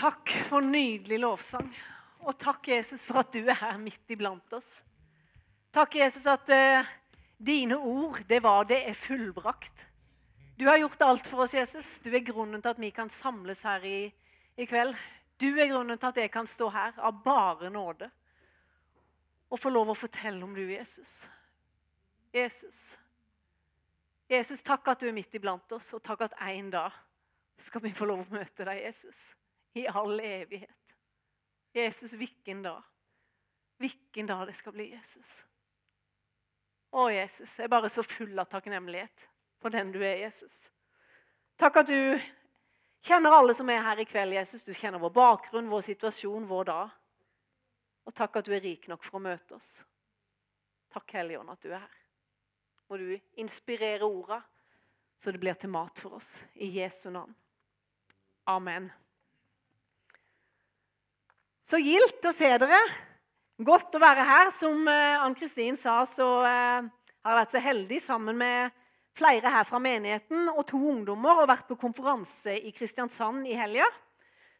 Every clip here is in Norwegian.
Takk for nydelig lovsang. Og takk, Jesus, for at du er her midt iblant oss. Takk, Jesus, at uh, dine ord, det var det er fullbrakt. Du har gjort alt for oss, Jesus. Du er grunnen til at vi kan samles her i, i kveld. Du er grunnen til at jeg kan stå her av bare nåde og få lov å fortelle om du, Jesus. Jesus. Jesus, takk at du er midt iblant oss, og takk at en dag skal vi få lov å møte deg, Jesus i all evighet. Jesus, hvilken dag? Hvilken dag det skal bli Jesus. Å, Jesus, jeg er bare så full av takknemlighet for den du er, Jesus. Takk at du kjenner alle som er her i kveld, Jesus. Du kjenner vår bakgrunn, vår situasjon, vår dag. Og takk at du er rik nok for å møte oss. Takk, Hellige Ånd, at du er her. Må du inspirere orda, så det blir til mat for oss. I Jesu navn. Amen. Så gildt å se dere. Godt å være her. Som eh, Ann-Kristin sa, så eh, har jeg vært så heldig sammen med flere her fra menigheten og to ungdommer og vært på konferanse i Kristiansand i helga.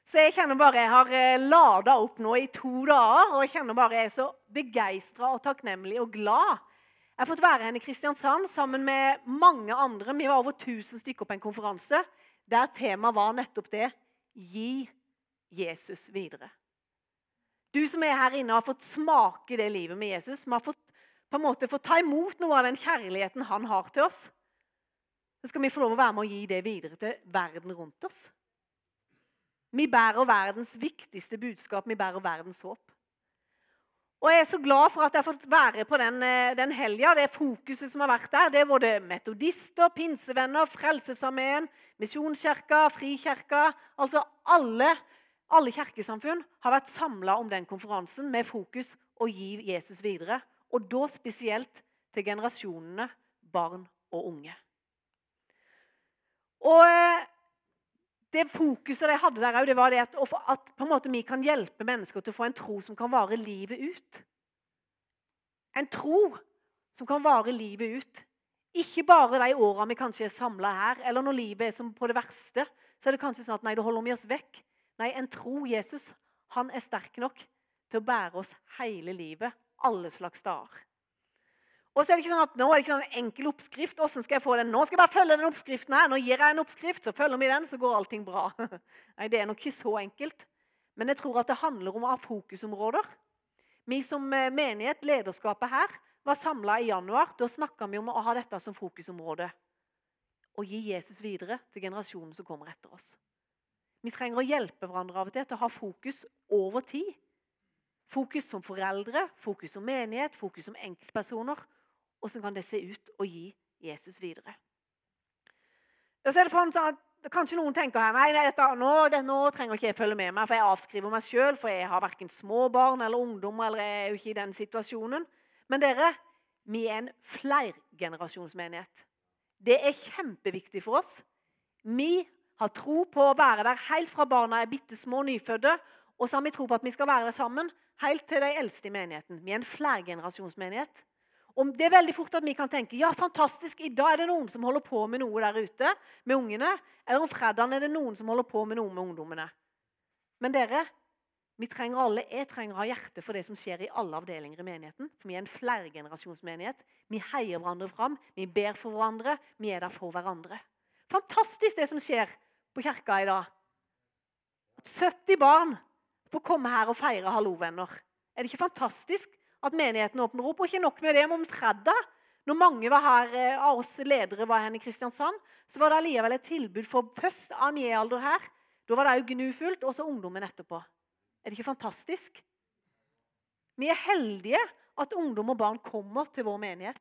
Så jeg kjenner bare jeg har eh, lada opp nå i to dager, og jeg kjenner bare jeg er så begeistra og takknemlig og glad. Jeg har fått være her i Kristiansand sammen med mange andre. Vi var over 1000 stykker på en konferanse der temaet var nettopp det gi Jesus videre. Du som er her inne, har fått smake det livet med Jesus. Vi har fått, på en måte fått ta imot noe av den kjærligheten han har til oss. Så skal vi få lov å være med å gi det videre til verden rundt oss. Vi bærer verdens viktigste budskap. Vi bærer verdens håp. Og Jeg er så glad for at jeg har fått være på den, eh, den helga. Det fokuset som har vært der, det er både metodister, pinsevenner, Frelsesarmeen, Misjonskirka, Frikirka Altså alle alle kirkesamfunn har vært samla om den konferansen med fokus å gi Jesus videre. Og da spesielt til generasjonene barn og unge. Og eh, det fokuset de hadde der det var det at, at vi kan hjelpe mennesker til å få en tro som kan vare livet ut. En tro som kan vare livet ut. Ikke bare de åra vi kanskje er samla her, eller når livet er som på det verste. Så er det kanskje sånn at nei, da holder vi oss vekk. Nei, en tro Jesus, han er sterk nok til å bære oss hele livet, alle slags dager. Og så er det ikke sånn at Nå er det ikke sånn en enkel oppskrift. Hvordan skal jeg få den? Nå skal jeg bare følge den oppskriften her. Nå gir jeg en oppskrift, så følger vi den, så går allting bra. Nei, Det er nok ikke så enkelt. Men jeg tror at det handler om å ha fokusområder. Vi som eh, menighet, lederskapet her, var samla i januar. Da snakka vi om å ha dette som fokusområde. Å gi Jesus videre til generasjonen som kommer etter oss. Vi trenger å hjelpe hverandre av og til til å ha fokus over tid. Fokus som foreldre, fokus som menighet, fokus som enkeltpersoner. Hvordan kan det se ut å gi Jesus videre? Og så er det sånn at Kanskje noen tenker her, nei, dette, nå, det, nå trenger ikke jeg følge med meg, for jeg avskriver meg sjøl, for jeg har verken småbarn eller ungdom, eller jeg er jo ikke i den situasjonen. Men dere, vi er en flergenerasjonsmenighet. Det er kjempeviktig for oss. Vi har tro på å være der helt fra barna er bitte små nyfødte. Og så har vi tro på at vi skal være der sammen helt til de eldste i menigheten. Vi er en flergenerasjonsmenighet. Og det er veldig fort at vi kan tenke ja, fantastisk, i dag er det noen som holder på med noe der ute med ungene. Eller om fredagen er det noen som holder på med noe med ungdommene. Men dere, vi trenger alle, jeg trenger å ha hjerte for det som skjer i alle avdelinger i menigheten. For vi er en flergenerasjonsmenighet. Vi heier hverandre fram, vi ber for hverandre, vi er der for hverandre. Fantastisk det som skjer på kirka i dag. At 70 barn får komme her og feire hallovenner. Er det ikke fantastisk at menigheten åpner opp? Og ikke nok med det, men om fredag, når mange her, eh, av oss ledere var her i Kristiansand, så var det allikevel et tilbud for først av alder her. Da var det òg gnufullt, og så ungdommen etterpå. Er det ikke fantastisk? Vi er heldige at ungdom og barn kommer til vår menighet.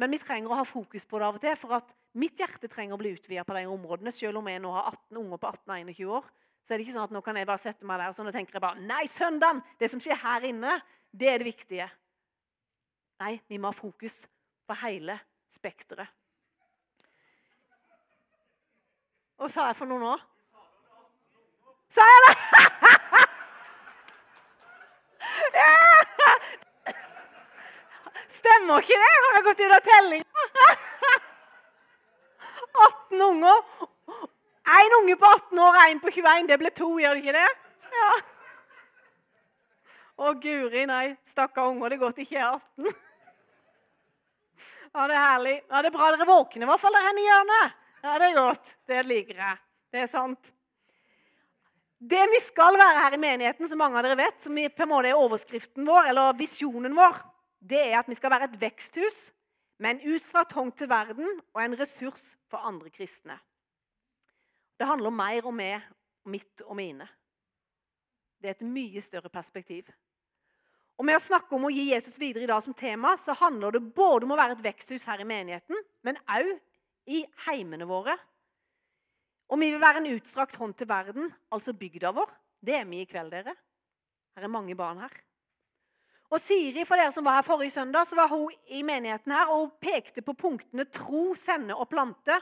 Men vi trenger å ha fokus på det av og til, for at mitt hjerte trenger å bli utvida på de områdene. Selv om jeg nå har 18 unger på 18-21 år, så er det ikke sånn at nå kan jeg bare sette meg der og sånn og tenker jeg bare, Nei, søndagen! Det som skjer her inne, det er det viktige. Nei, vi må ha fokus på hele spekteret. Hva sa jeg for noe nå? Sa jeg det? Stemmer ikke det? Har jeg gått ut av tellinga? 18 unger. Én unge på 18 år og én på 21. Det ble to, gjør det ikke det? Ja. Å, guri, nei. Stakkar unger. Det er godt ikke er 18. Ja, det er herlig. Ja, Det er bra dere våkner, i hvert fall der henne i hjørnet. Ja, det er godt. Det liker jeg. Det er sant. Det vi skal være her i menigheten, som mange av dere vet, som på en måte er overskriften vår, eller visjonen vår, det er at vi skal være et veksthus med en utstrakt hånd til verden og en ressurs for andre kristne. Det handler om mer om meg, mitt og mine. Det er et mye større perspektiv. Og Med å snakke om å gi Jesus videre i dag som tema, så handler det både om å være et veksthus her i menigheten, men òg i heimene våre. Og vi vil være en utstrakt hånd til verden, altså bygda vår. Det er vi i kveld, dere. Her er mange barn her. Og Siri, for dere som var her forrige søndag, så var hun i menigheten her, og hun pekte på punktene tro, sende og plante.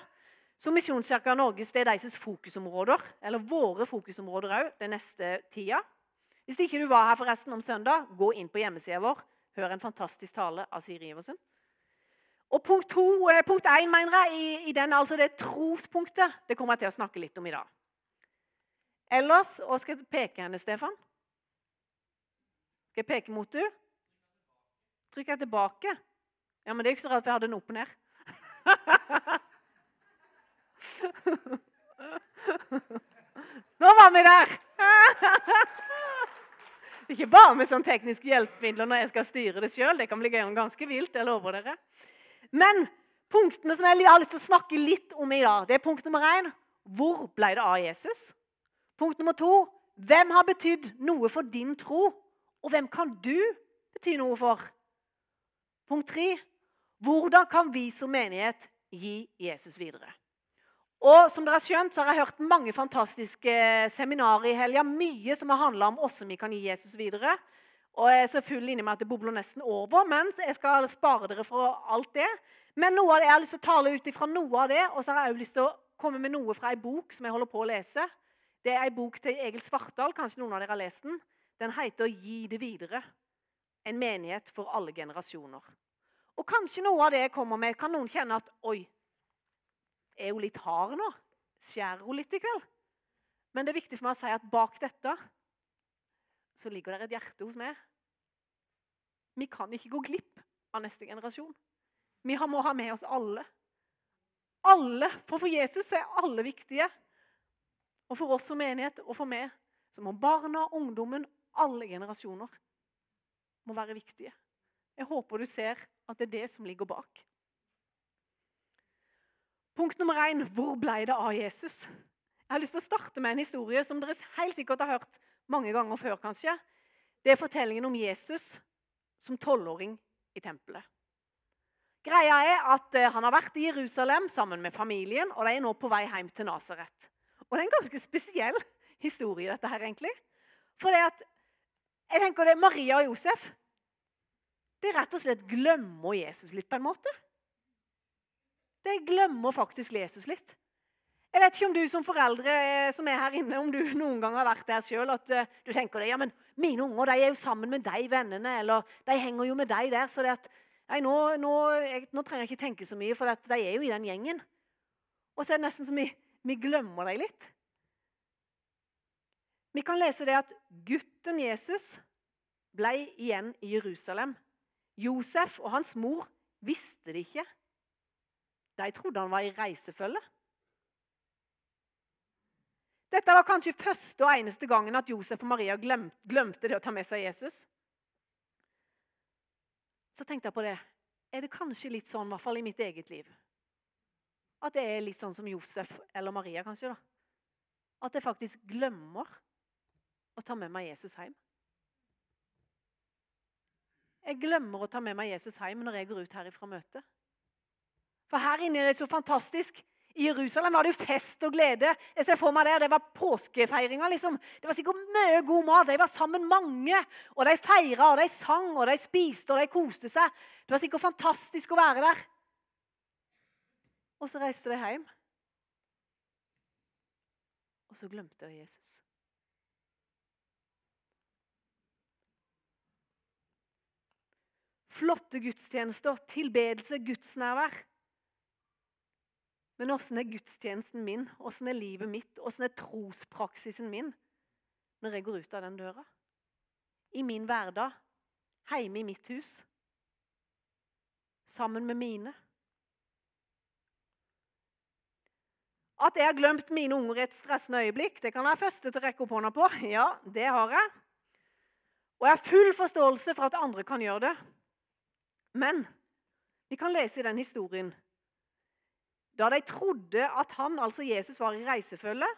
Så Misjonskirka Norges det er deres fokusområder, eller våre fokusområder òg, den neste tida. Hvis ikke du var her forresten om søndag, gå inn på hjemmesida vår. Hør en fantastisk tale av Siri Iversen. Og punkt, to, eh, punkt én mener jeg, i, i den, altså det trospunktet, det kommer jeg til å snakke litt om i dag. Ellers Hva skal jeg peke henne, Stefan? Skal jeg peke mot du? Trykker jeg tilbake? Ja, men det er ikke så rart vi hadde den opp og ned. Nå var vi der! Ikke bare med sånn tekniske hjelpemidler når jeg skal styre det sjøl. Det kan bli ganske vilt. jeg lover dere. Men punktene som jeg har lyst til å snakke litt om i dag, det er punkt nummer én hvor ble det av Jesus? Punkt nummer to hvem har betydd noe for din tro? Og hvem kan du bety noe for? Punkt tre hvordan kan vi som menighet gi Jesus videre? Og som dere har skjønt, så har jeg hørt mange fantastiske seminarer i helga. Mye som har handla om hvordan vi kan gi Jesus videre. Og jeg er så full inni meg at det bobler nesten over, men jeg skal spare dere for alt det. Men noe av det, jeg har lyst til å tale ut ifra noe av det, og så har jeg også lyst til å komme med noe fra ei bok som jeg holder på å lese. Det er ei bok til Egil Svartdal. Kanskje noen av dere har lest den. Den heter 'Gi det videre'. En menighet for alle generasjoner. Og kanskje noe av det jeg kommer med, kan noen kjenne at Oi, er hun litt hard nå? Skjærer hun litt i kveld? Men det er viktig for meg å si at bak dette så ligger det et hjerte hos meg. Vi kan ikke gå glipp av neste generasjon. Vi må ha med oss alle. Alle. For for Jesus er alle viktige. Og for oss som menighet og for meg så må barna, ungdommen, alle generasjoner må være viktige. Jeg håper du ser at det er det som ligger bak. Punkt nummer én hvor ble det av Jesus? Jeg har lyst til å starte med en historie som dere helt sikkert har hørt mange ganger før, kanskje. Det er fortellingen om Jesus som tolvåring i tempelet. Greia er at eh, Han har vært i Jerusalem sammen med familien, og de er nå på vei hjem til Nasaret. Og Det er en ganske spesiell historie, dette her, egentlig. For det at, jeg tenker det, Maria og Josef de rett og slett glemmer Jesus litt, på en måte. De glemmer faktisk Jesus litt. Jeg vet ikke om du som foreldre eh, som er her inne, om du noen gang har vært der sjøl, at uh, du tenker det, ja, men mine unger de er jo sammen med de vennene, eller de henger jo med deg der. så det at, nei, nå, nå, jeg, nå, trenger jeg ikke tenke så mye, for de er jo i den gjengen. Og så er det nesten som vi, vi glemmer dem litt. Vi kan lese det at gutten Jesus ble igjen i Jerusalem. Josef og hans mor visste det ikke. De trodde han var i reisefølge. Dette var kanskje første og eneste gangen at Josef og Maria glemte det å ta med seg Jesus. Så tenkte jeg på det. Er det kanskje litt sånn, i hvert fall i mitt eget liv, at det er litt sånn som Josef eller Maria, kanskje? da? At jeg faktisk glemmer å ta med meg Jesus hjem. Jeg glemmer å ta med meg Jesus hjem når jeg går ut her ifra møtet. For her inne er det så fantastisk. I Jerusalem var det jo fest og glede. Jeg ser for meg Det det var påskefeiringa. Liksom. Det var sikkert mye god mat. De var sammen mange. Og de feira, og de sang, og de spiste, og de koste seg. Det var sikkert fantastisk å være der. Og så reiste de hjem. Og så glemte de Jesus. Flotte gudstjenester, tilbedelse, gudsnærvær. Men åssen er gudstjenesten min? Åssen er livet mitt? Åssen er trospraksisen min når jeg går ut av den døra? I min hverdag, hjemme i mitt hus, sammen med mine. At jeg har glemt mine unger i et stressende øyeblikk, det kan jeg være første til å rekke opp hånda på. Ja, det har jeg. Og jeg har full forståelse for at andre kan gjøre det. Men vi kan lese i den historien da de trodde at han, altså Jesus, var i reisefølge,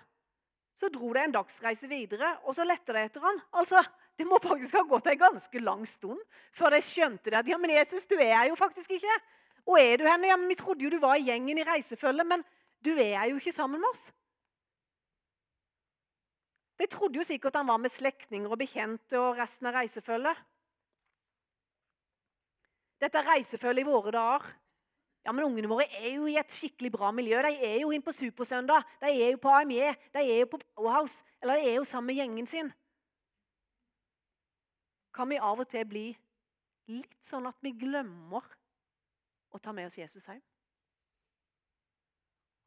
så dro de en dagsreise videre, og så lette de etter han. Altså, Det må faktisk ha gått en ganske lang stund før de skjønte det. at ja, men Jesus, du er jo faktisk ikke. Og er du henne? Ja, men Vi trodde jo du var i gjengen i reisefølge, men du er jo ikke sammen med oss. De trodde jo sikkert han var med slektninger og bekjente og resten av reisefølget. Dette er reisefølget i våre dager ja, men Ungene våre er jo i et skikkelig bra miljø. De er jo inne på Supersøndag, de er jo på AME, de er jo på Powerhouse, eller de er jo sammen med gjengen sin. Kan vi av og til bli litt sånn at vi glemmer å ta med oss Jesus hjem?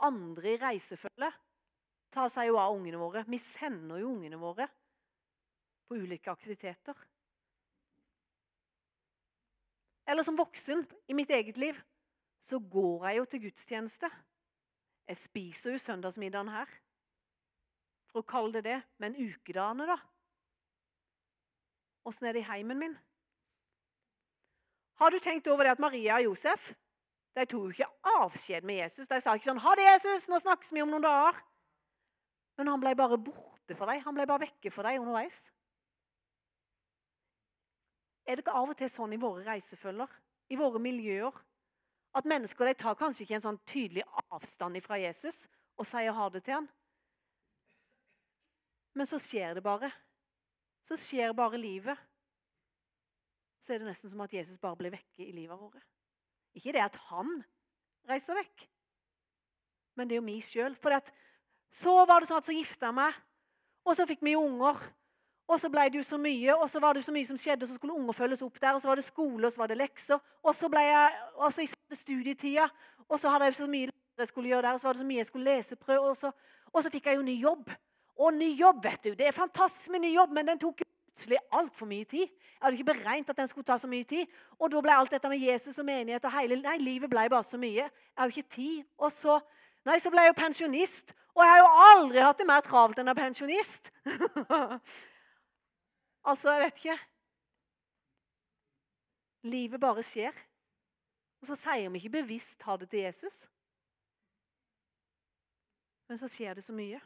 Andre i reisefølge tar seg jo av ungene våre. Vi sender jo ungene våre på ulike aktiviteter. Eller som voksen i mitt eget liv så går jeg jo til gudstjeneste. Jeg spiser jo søndagsmiddagen her, for å kalle det det. Men ukedagene, da? Åssen er det i heimen min? Har du tenkt over det at Maria og Josef de tok jo ikke avskjed med Jesus? De sa ikke sånn 'Ha det, Jesus, nå snakkes vi om noen dager.' Men han ble bare borte for dem. Han ble bare vekke for dem underveis. Er det ikke av og til sånn i våre reisefølger, i våre miljøer, at mennesker de tar kanskje ikke en sånn tydelig avstand fra Jesus og sier ha det til han. Men så skjer det bare. Så skjer bare livet. Så er det nesten som at Jesus bare blir vekke i livet vårt. Ikke det at han reiser vekk, men det er jo vi sjøl. For så var det sånn at så gifta jeg meg, og så fikk vi unger. Og så ble det jo så mye, og så var det så mye som skjedde, og så skulle unger følges opp der. Og så var det skole, og så var det lekser. Og så ble jeg, og så i studietida, og så hadde jeg så mye jeg skulle gjøre der, og så var det så mye jeg skulle leseprøve, og så, og så fikk jeg jo ny jobb. Og ny jobb, vet du. Det er fantastisk med ny jobb, men den tok plutselig altfor mye tid. Jeg hadde ikke beregnet at den skulle ta så mye tid. Og da ble alt dette med Jesus og menighet og hele Nei, livet ble bare så mye. Jeg har jo ikke tid. Og så Nei, så ble jeg jo pensjonist. Og jeg har jo aldri hatt det mer travelt enn en pensjonist. Altså, jeg vet ikke. Livet bare skjer. Og så sier vi ikke bevisst 'ha det til Jesus'. Men så skjer det så mye.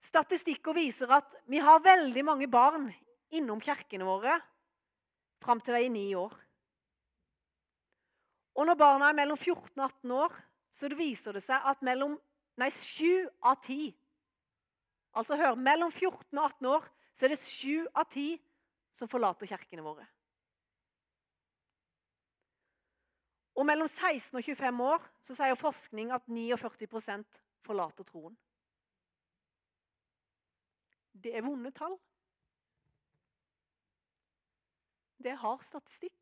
Statistikker viser at vi har veldig mange barn innom kirkene våre fram til de er ni år. Og når barna er mellom 14 og 18 år, så viser det seg at mellom, nei, 7 av 10 Altså hør, Mellom 14 og 18 år så er det 7 av 10 som forlater kirkene våre. Og mellom 16 og 25 år så sier forskning at 49% forlater troen. Det er vonde tall. Det har statistikk.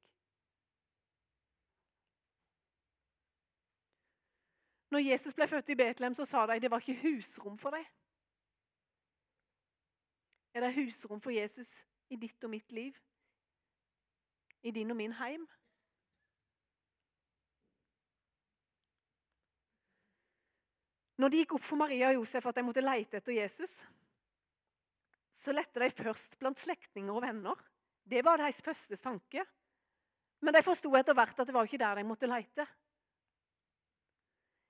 Når Jesus ble født i Betlehem, så sa de det var ikke husrom for dem. Er det husrom for Jesus i ditt og mitt liv? I din og min heim? Når det gikk opp for Maria og Josef at de måtte leite etter Jesus, så lette de først blant slektninger og venner. Det var deres første tanke. Men de forsto etter hvert at det var ikke der de måtte leite.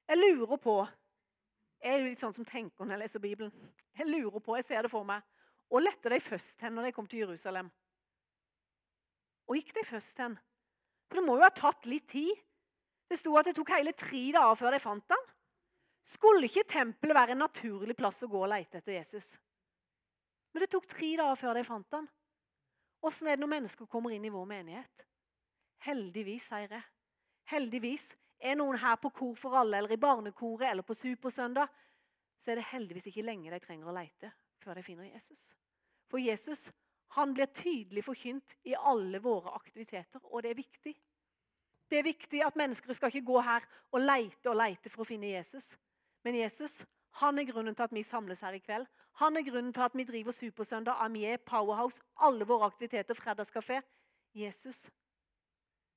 Jeg lurer på Jeg er litt sånn som tenker når jeg leser Bibelen. Jeg lurer på, jeg ser det for meg og lette de først hen når de kom til Jerusalem? Og gikk de først hen? For det må jo ha tatt litt tid. Det sto at det tok hele tre dager før de fant han. Skulle ikke tempelet være en naturlig plass å gå og lete etter Jesus? Men det tok tre dager før de fant han. Åssen er det når mennesker kommer inn i vår menighet? Heldigvis, sier jeg. Heldigvis er noen her på Kor for alle eller i barnekoret eller på Supersøndag, så er det heldigvis ikke lenge de trenger å leite før de finner Jesus. For Jesus han blir tydelig forkynt i alle våre aktiviteter, og det er viktig. Det er viktig at mennesker skal ikke gå her og leite og leite for å finne Jesus. Men Jesus han er grunnen til at vi samles her i kveld. Han er grunnen til at vi driver Supersøndag, Amier, Powerhouse, alle våre aktiviteter, Fredagskafé. Jesus,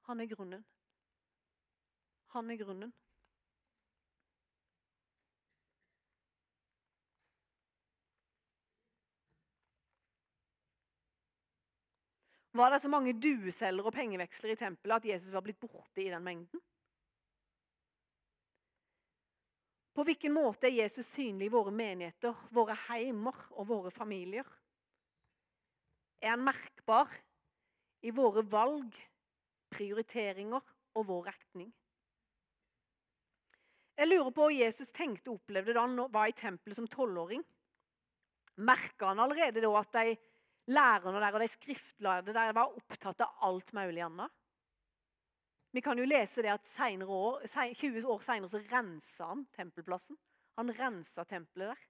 han er grunnen. Han er grunnen. Var det så mange dueselgere og pengeveksler i tempelet at Jesus var blitt borte i den mengden? På hvilken måte er Jesus synlig i våre menigheter, våre heimer og våre familier? Er han merkbar i våre valg, prioriteringer og vår retning? Jeg lurer på hva Jesus tenkte og opplevde da han var i tempelet som tolvåring. Merka han allerede da at de lærerne der og de skriftlærde der var opptatt av alt mulig annet. Vi kan jo lese det at år, 20 år seinere så rensa han tempelplassen. Han rensa tempelet der.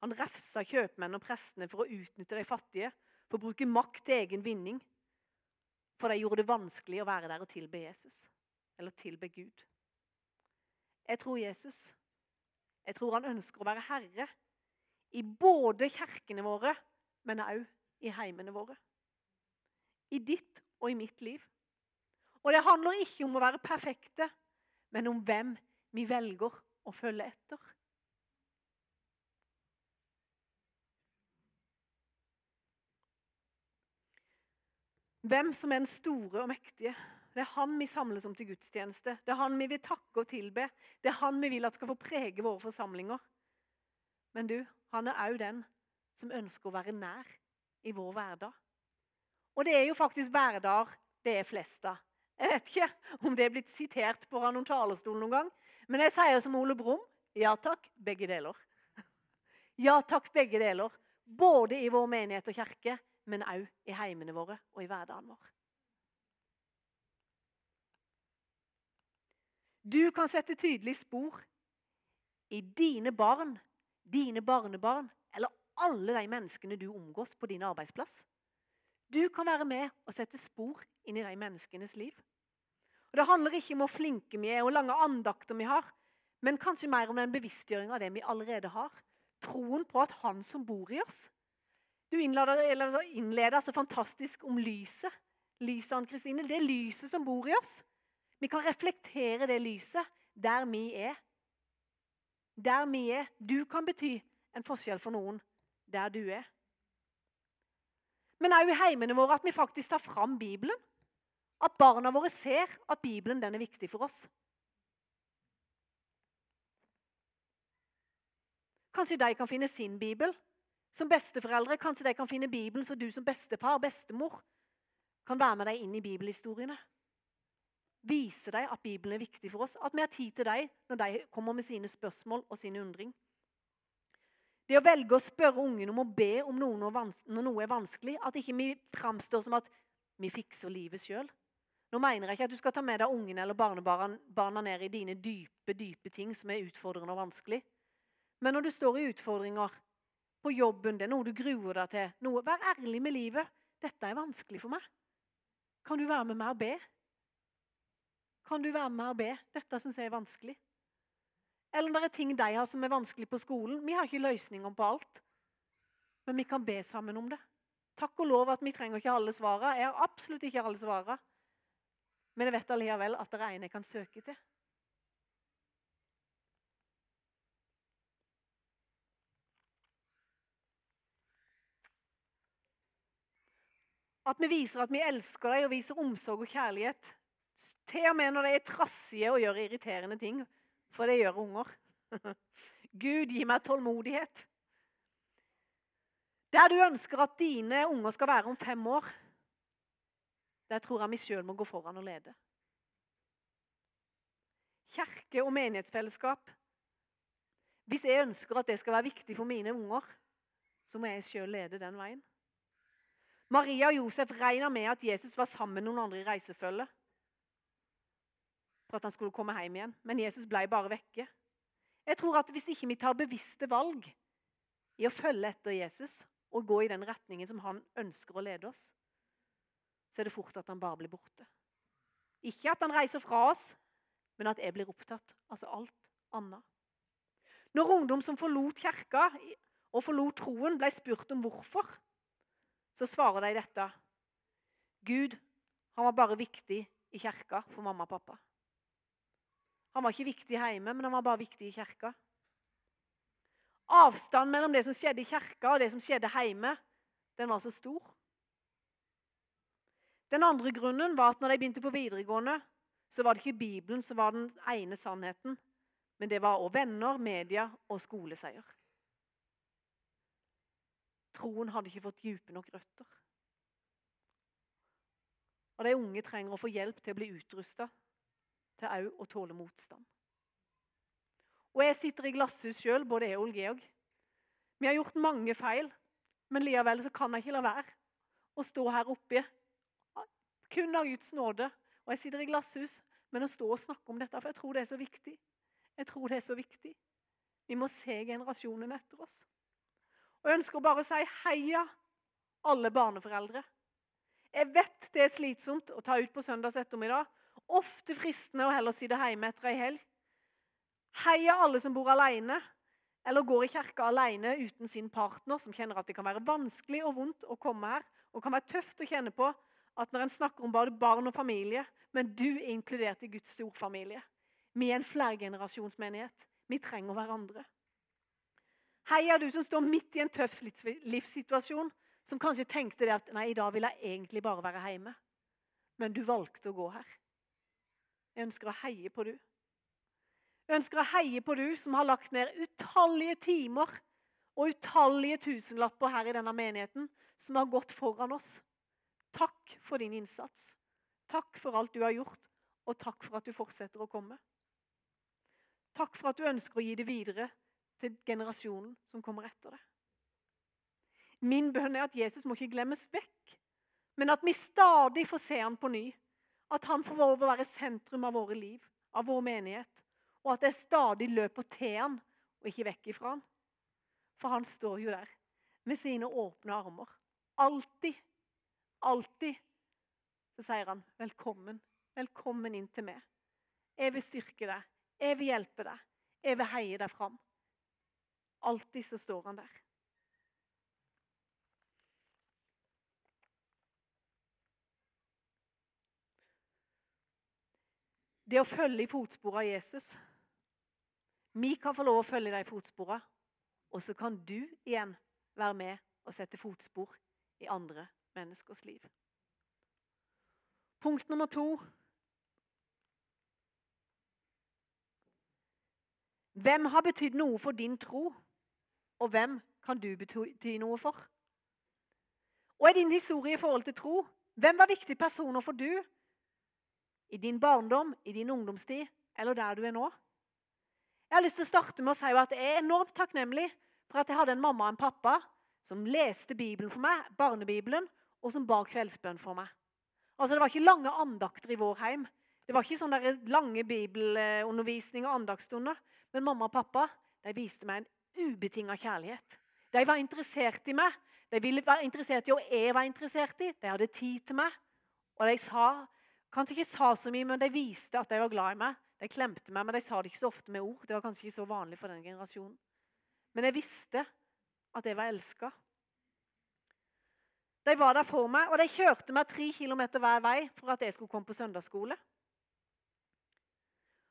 Han refsa kjøpmennene og prestene for å utnytte de fattige, for å bruke makt til egen vinning. For de gjorde det vanskelig å være der og tilbe Jesus, eller tilbe Gud. Jeg tror Jesus jeg tror han ønsker å være herre i både kirkene våre, men òg i heimene våre. I ditt og i mitt liv. Og det handler ikke om å være perfekte, men om hvem vi velger å følge etter. Hvem som er den store og mektige. Det er han vi samles om til gudstjeneste. Det er han vi vil takke og tilbe. Det er han vi vil at skal få prege våre forsamlinger. Men du, han er òg den som ønsker å være nær i vår hverdag. Og det er jo faktisk hverdager det er flest av. Jeg vet ikke om det er blitt sitert på noen talerstol noen gang, men jeg sier som Ole Brumm ja takk, begge deler. Ja takk, begge deler. Både i vår menighet og kirke, men òg i heimene våre og i hverdagen vår. Du kan sette tydelig spor i dine barn, dine barnebarn eller alle de menneskene du omgås på din arbeidsplass. Du kan være med og sette spor inn i de menneskenes liv. Og Det handler ikke om hvor flinke vi er og lange andakter vi har, men kanskje mer om den bevisstgjøringa av det vi allerede har. Troen på at Han som bor i oss. Du innleda innleder så fantastisk om lyset. Lyset, Ann Kristine. Det er lyset som bor i oss. Vi kan reflektere det lyset der vi er. Der vi er. Du kan bety en forskjell for noen der du er. Men òg i heimene våre at vi faktisk tar fram Bibelen. At barna våre ser at Bibelen er viktig for oss. Kanskje de kan finne sin bibel. Som besteforeldre kanskje de kan finne Bibelen, så du som bestefar bestemor kan være med deg inn i bibelhistoriene. Vise dem at Bibelen er viktig for oss, at vi har tid til dem når de kommer med sine spørsmål og sin undring. Det å velge å spørre ungen om å be om noe når noe er vanskelig, at ikke vi framstår som at vi fikser livet sjøl. Nå mener jeg ikke at du skal ta med deg ungen eller barnebarna ned i dine dype, dype ting som er utfordrende og vanskelig. Men når du står i utfordringer på jobben, det er noe du gruer deg til, noe, vær ærlig med livet. 'Dette er vanskelig for meg.' Kan du være med meg og be? Kan du være med meg og be? Dette syns jeg er vanskelig. Eller om det er ting de har som er vanskelig på skolen. Vi har ikke løsninger på alt. Men vi kan be sammen om det. Takk og lov at vi trenger ikke alle svarene. Jeg har absolutt ikke alle svarene. Men jeg vet allikevel at det er en jeg kan søke til. At vi viser at vi elsker dem og viser omsorg og kjærlighet. Til og med når de er trassige og gjør irriterende ting. For det gjør unger. Gud, gi meg tålmodighet. Der du ønsker at dine unger skal være om fem år, der tror jeg vi sjøl må gå foran og lede. Kjerke og menighetsfellesskap. Hvis jeg ønsker at det skal være viktig for mine unger, så må jeg sjøl lede den veien. Maria og Josef regna med at Jesus var sammen med noen andre i reisefølget for at han skulle komme hjem igjen. Men Jesus ble bare vekke. Jeg tror at Hvis ikke vi tar bevisste valg i å følge etter Jesus og gå i den retningen som han ønsker å lede oss, så er det fort at han bare blir borte. Ikke at han reiser fra oss, men at jeg blir opptatt. Altså alt annet. Når ungdom som forlot kirka og forlot troen, ble spurt om hvorfor, så svarer de dette. Gud han var bare viktig i kirka for mamma og pappa. Han var ikke viktig hjemme, men han var bare viktig i kirka. Avstanden mellom det som skjedde i kirka og det som skjedde hjemme, den var så stor. Den andre grunnen var at når de begynte på videregående, så var det ikke Bibelen som var den ene sannheten, men det var òg venner, media og skoleseier. Troen hadde ikke fått dype nok røtter. Og de unge trenger å få hjelp til å bli utrusta til òg å tåle motstand. Og jeg sitter i glasshus sjøl, både jeg og Georg. Vi har gjort mange feil, men likevel så kan jeg ikke la være å stå her oppe kun av Guds nåde. Og jeg sitter i glasshus, men å stå og snakke om dette, for jeg tror det er så viktig. Jeg tror det er så viktig. Vi må se generasjonen etter oss. Og Jeg ønsker bare å si heia alle barneforeldre. Jeg vet det er slitsomt å ta ut på søndags ettermiddag. Ofte fristende å heller sitte hjemme etter ei helg. Heia alle som bor alene eller går i kirka alene uten sin partner, som kjenner at det kan være vanskelig og vondt å komme her, og kan være tøft å kjenne på at når en snakker om både barn og familie, men du er inkludert i Guds storfamilie. Vi er en flergenerasjonsmenighet. Vi trenger hverandre. Heia du som står midt i en tøff livssituasjon, som kanskje tenkte det at nei, i dag vil jeg egentlig bare være hjemme. Men du valgte å gå her. Jeg ønsker å heie på du. Jeg ønsker å heie på du som har lagt ned utallige timer og utallige tusenlapper her i denne menigheten, som har gått foran oss. Takk for din innsats. Takk for alt du har gjort, og takk for at du fortsetter å komme. Takk for at du ønsker å gi det videre til generasjonen som kommer etter det. Min bønn er at Jesus må ikke glemmes vekk, men at vi stadig får se han på ny. At han får lov å være sentrum av våre liv, av vår menighet og at jeg stadig løper til han og ikke vekk ifra han. For han står jo der med sine åpne armer. Alltid, alltid så sier han, 'Velkommen. Velkommen inn til meg.' Jeg vil styrke deg. Jeg vil hjelpe deg. Jeg vil heie deg fram. Alltid så står han der. Det å følge i fotsporene av Jesus vi kan få lov å følge de fotsporene, og så kan du igjen være med og sette fotspor i andre menneskers liv. Punkt nummer to. Hvem har betydd noe for din tro, og hvem kan du bety noe for? Og i din historie i forhold til tro, hvem var viktige personer for du? I din barndom, i din ungdomstid eller der du er nå? Jeg har lyst til å starte med å si at jeg er enormt takknemlig for at jeg hadde en mamma og en pappa som leste Bibelen for meg, barnebibelen, og som ba kveldsbønn for meg. Altså, Det var ikke lange andakter i vår heim. Det var ikke sånne lange bibelundervisning og andagsstunder. Men mamma og pappa de viste meg en ubetinga kjærlighet. De var interessert i meg. De ville være interessert i, og jeg var interessert i. De hadde tid til meg. Og de sa, kanskje ikke sa så mye, men de viste at de var glad i meg. De klemte meg, men de sa det ikke så ofte med ord. Det var kanskje ikke så vanlig for den generasjonen. Men jeg visste at jeg var elska. De var der for meg, og de kjørte meg tre kilometer hver vei for at jeg skulle komme på søndagsskole.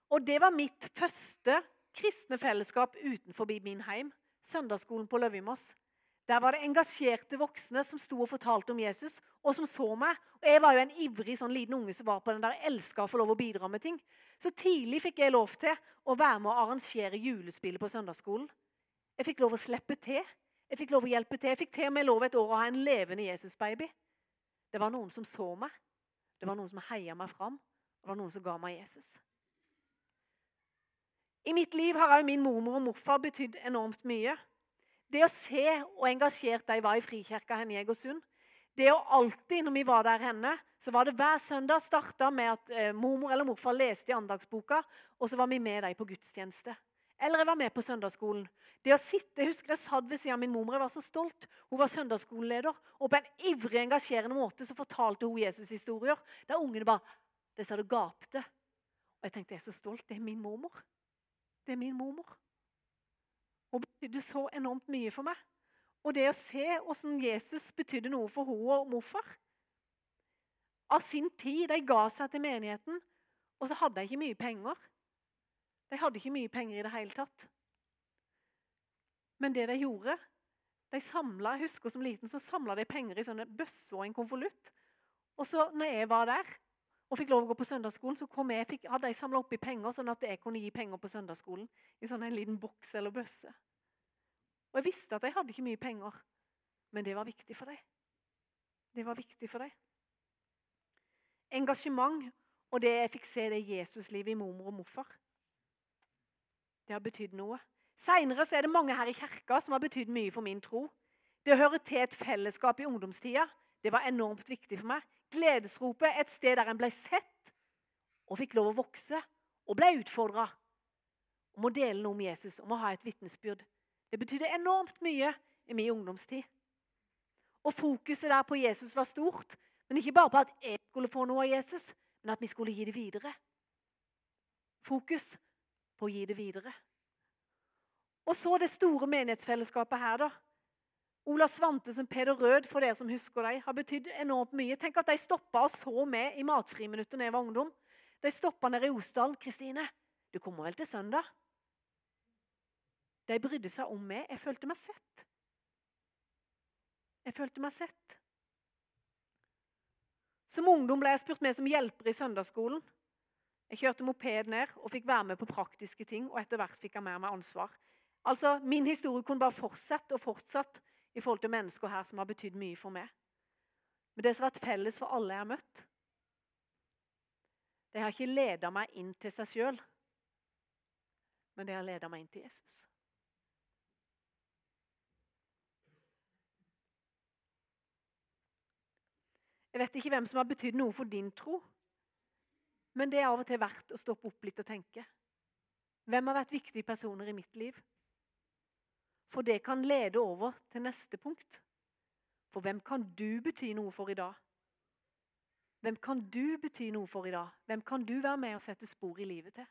Og det var mitt første kristne fellesskap utenfor min heim. Søndagsskolen på Løvimås. Der var det engasjerte voksne som sto og fortalte om Jesus, og som så meg. Og Jeg var jo en ivrig sånn liten unge som var på den der, elska å få lov å bidra med ting. Så tidlig fikk jeg lov til å være med å arrangere julespillet på søndagsskolen. Jeg fikk lov å slippe til. Jeg fikk lov å hjelpe til. Jeg fikk til og med lov et år å ha en levende Jesusbaby. Det var noen som så meg. Det var noen som heia meg fram. Det var noen som ga meg Jesus. I mitt liv har òg min mormor og morfar betydd enormt mye. Det å se og engasjert de var i Frikirka henne i Egersund. Det å alltid, når vi var der henne, så var det hver søndag starta med at eh, mormor eller morfar leste i andagsboka, og så var vi med dem på gudstjeneste. Eller jeg var med på søndagsskolen. Det å sitte, Jeg husker jeg satt ved siden av min mormor. Jeg var så stolt. Hun var søndagsskoleleder. Og på en ivrig, engasjerende måte så fortalte hun Jesus-historier der ungene bare Det sa det gapte. Og jeg tenkte jeg er så stolt. Det er min mormor. Det er min mormor. Hun betydde så enormt mye for meg. Og det å se hvordan Jesus betydde noe for henne og morfar Av sin tid. De ga seg til menigheten, og så hadde de ikke mye penger. De hadde ikke mye penger i det hele tatt. Men det de gjorde de samlet, Jeg husker som liten så samla de penger i sånne bøsser og en konvolutt. Og så når jeg var der og fikk lov å gå på søndagsskolen, så jeg, fikk, hadde jeg samla oppi penger, sånn at jeg kunne gi penger på søndagsskolen i sånn en liten boks eller bøsse. Og jeg visste at jeg hadde ikke mye penger, men det var viktig for dem. Det var viktig for dem. Engasjement og det jeg fikk se det Jesuslivet i mormor og morfar, det har betydd noe. Seinere er det mange her i kirka som har betydd mye for min tro. Det hører til et fellesskap i ungdomstida det var enormt viktig for meg. Gledesropet, et sted der en ble sett og fikk lov å vokse og ble utfordra om å dele noe om Jesus, om å ha et vitnesbyrd. Det betydde enormt mye i min ungdomstid. Og Fokuset der på Jesus var stort, men ikke bare på at jeg skulle få noe av Jesus, men at vi skulle gi det videre. Fokus på å gi det videre. Og så det store menighetsfellesskapet her, da. Ola Svante som Peder Rød, for dere som husker dem, har betydd enormt mye. Tenk at de stoppa og så med i matfriminuttet da jeg var ungdom. De stoppa nede i Osdalen. 'Kristine, du kommer vel til søndag?' De brydde seg om meg. Jeg følte meg sett. Jeg følte meg sett. Som ungdom ble jeg spurt med som hjelper i søndagsskolen. Jeg kjørte moped ned og fikk være med på praktiske ting, og etter hvert fikk jeg med ansvar. Altså, Min historie kunne bare fortsette og fortsatt i forhold til mennesker her som har betydd mye for meg. Men det som har vært felles for alle jeg har møtt De har ikke leda meg inn til seg sjøl, men de har leda meg inn til Jesus. Jeg vet ikke hvem som har betydd noe for din tro, men det er av og til verdt å stoppe opp litt og tenke. Hvem har vært viktige personer i mitt liv? For det kan lede over til neste punkt. For hvem kan du bety noe for i dag? Hvem kan du bety noe for i dag? Hvem kan du være med og sette spor i livet til?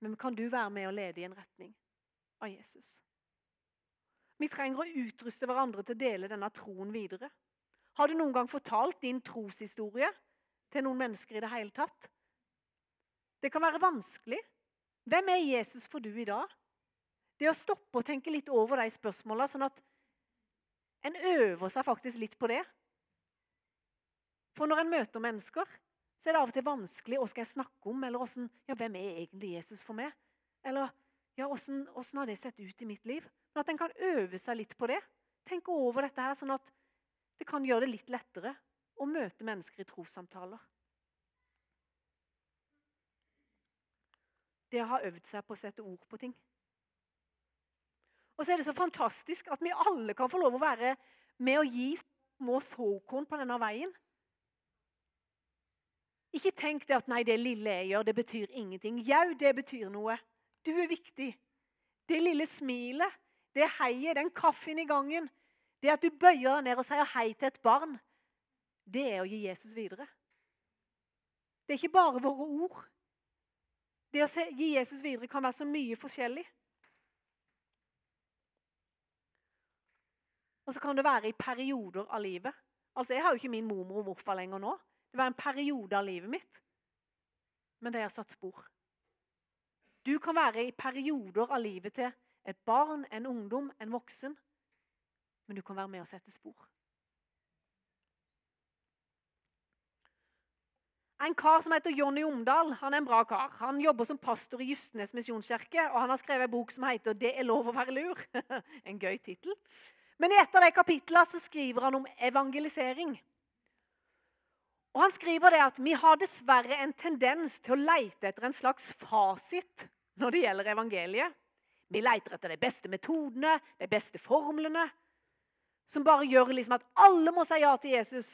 Hvem kan du være med og lede i en retning av Jesus? Vi trenger å utruste hverandre til å dele denne troen videre. Har du noen gang fortalt din troshistorie til noen mennesker i det hele tatt? Det kan være vanskelig. Hvem er Jesus for du i dag? Det å stoppe og tenke litt over de spørsmåla, sånn at en øver seg faktisk litt på det. For når en møter mennesker, så er det av og til vanskelig hva skal jeg snakke om, eller hvordan, ja, hvem er egentlig Jesus for meg? Eller ja, hvordan, hvordan har det sett ut i mitt liv? Men at en kan øve seg litt på det. Tenke over dette her, sånn at det kan gjøre det litt lettere å møte mennesker i trossamtaler. Det å ha øvd seg på å sette ord på ting. Og så er det så fantastisk at vi alle kan få lov å være med å gi små såkorn på denne veien. Ikke tenk det at nei, det lille jeg gjør, det betyr ingenting. Jau, det betyr noe. Du er viktig. Det lille smilet, det heiet, den kaffen i gangen, det at du bøyer deg ned og sier hei til et barn, det er å gi Jesus videre. Det er ikke bare våre ord. Det å gi Jesus videre kan være så mye forskjellig. Og så kan det være i perioder av livet. Altså, Jeg har jo ikke min mormor og morfar lenger nå. Det var en periode av livet mitt. Men det har satt spor. Du kan være i perioder av livet til et barn, en ungdom, en voksen. Men du kan være med og sette spor. En kar som heter Jonny Omdal. Han er en bra kar. Han jobber som pastor i Justnes misjonskirke, og han har skrevet en bok som heter 'Det er lov å være lur'. en gøy tittel. Men i et av de kapitlene så skriver han om evangelisering. Og Han skriver det at vi har dessverre en tendens til å leite etter en slags fasit når det gjelder evangeliet. Vi leter etter de beste metodene, de beste formlene, som bare gjør liksom at alle må si ja til Jesus.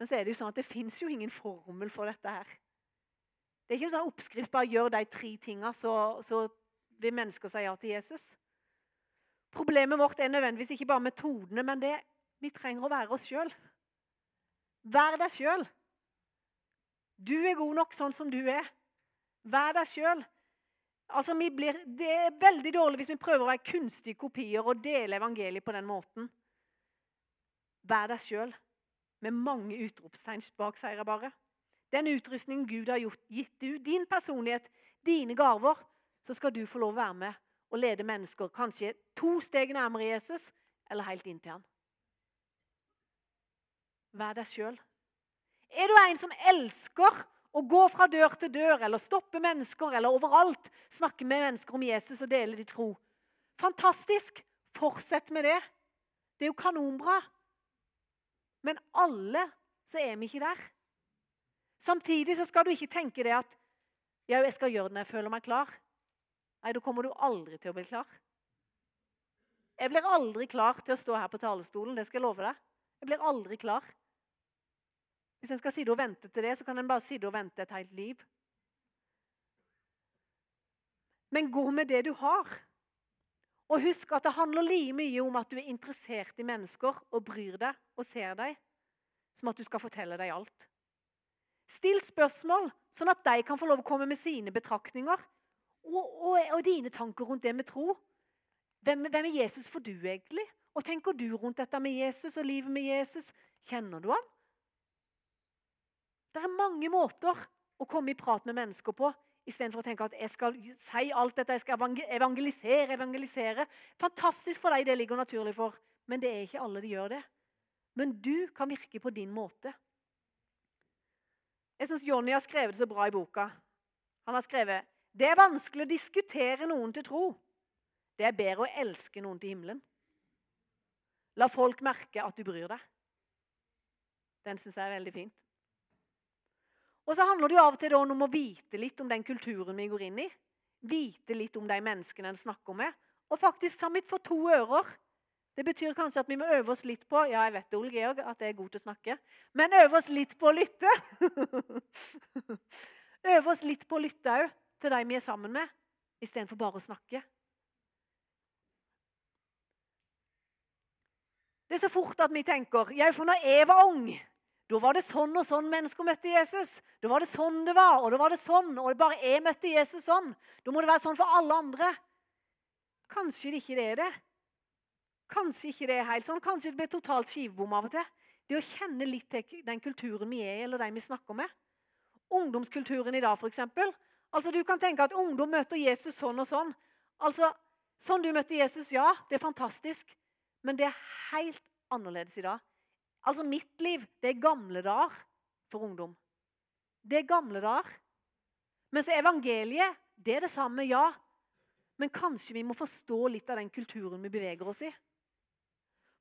Men så er det jo sånn at det fins jo ingen formel for dette her. Det er ikke en sånn oppskrift bare gjør de tre tinga, så, så vil mennesker si ja til Jesus. Problemet vårt er nødvendigvis ikke bare metodene, men det vi trenger å være oss sjøl. Vær deg sjøl. Du er god nok sånn som du er. Vær deg sjøl. Altså, det er veldig dårlig hvis vi prøver å være kunstige kopier og dele evangeliet på den måten. Vær deg sjøl, med mange utropstegn bak, sier bare. Den utrustningen Gud har gjort, gitt du, din personlighet, dine gaver, så skal du få lov å være med og lede mennesker kanskje to steg nærmere Jesus eller helt inn til han. Vær deg sjøl. Er du en som elsker å gå fra dør til dør eller stoppe mennesker eller overalt snakke med mennesker om Jesus og dele de tro? Fantastisk! Fortsett med det. Det er jo kanonbra. Men alle så er vi ikke der. Samtidig så skal du ikke tenke det at ja, jeg skal gjøre det når jeg føler meg klar. Nei, da kommer du aldri til å bli klar. Jeg blir aldri klar til å stå her på talerstolen. Det skal jeg love deg. Jeg blir aldri klar. Hvis en skal sitte og vente til det, så kan en bare sitte og vente et helt liv. Men gå med det du har. Og husk at det handler like mye om at du er interessert i mennesker og bryr deg og ser deg, som at du skal fortelle deg alt. Still spørsmål, sånn at de kan få lov å komme med sine betraktninger og, og, og dine tanker rundt det med tro. Hvem, hvem, er Jesus for du, egentlig? Og tenker du rundt dette med Jesus og livet med Jesus? Kjenner du han? Det er mange måter å komme i prat med mennesker på istedenfor å tenke at jeg skal si alt dette, jeg skal evangelisere, evangelisere. Fantastisk for deg, det ligger naturlig for, men det er ikke alle de gjør det. Men du kan virke på din måte. Jeg syns Jonny har skrevet det så bra i boka. Han har skrevet det er vanskelig å diskutere noen til tro. Det er bedre å elske noen til himmelen. La folk merke at du bryr deg. Den syns jeg er veldig fint. Og så handler det jo av og til om å vite litt om den kulturen vi går inn i. Vite litt om de menneskene en snakker med. Og faktisk ta mitt for to ører. Det betyr kanskje at vi må øve oss litt på ja, jeg vet det, Ole Georg, at jeg er god til å snakke, men øve oss litt på å lytte. øve oss litt på å lytte òg til de vi er sammen med, istedenfor bare å snakke. Det er så fort at vi tenker ja, for når jeg var ung, da var det sånn og sånn mennesker møtte Jesus. Da var det sånn det var, og da var det sånn. Og bare jeg møtte Jesus sånn. Da må det være sånn for alle andre. Kanskje det ikke er det. Kanskje ikke det er helt sånn. Kanskje det blir totalt skivebom av og til. Det å kjenne litt til den kulturen vi er i, eller de vi snakker med. Ungdomskulturen i dag, f.eks. Altså, du kan tenke at ungdom møter Jesus sånn og sånn. Altså, Sånn du møtte Jesus, ja, det er fantastisk. Men det er helt annerledes i dag. Altså, mitt liv, det er gamle dager for ungdom. Det er gamle dager. Mens evangeliet, det er det samme, ja. Men kanskje vi må forstå litt av den kulturen vi beveger oss i.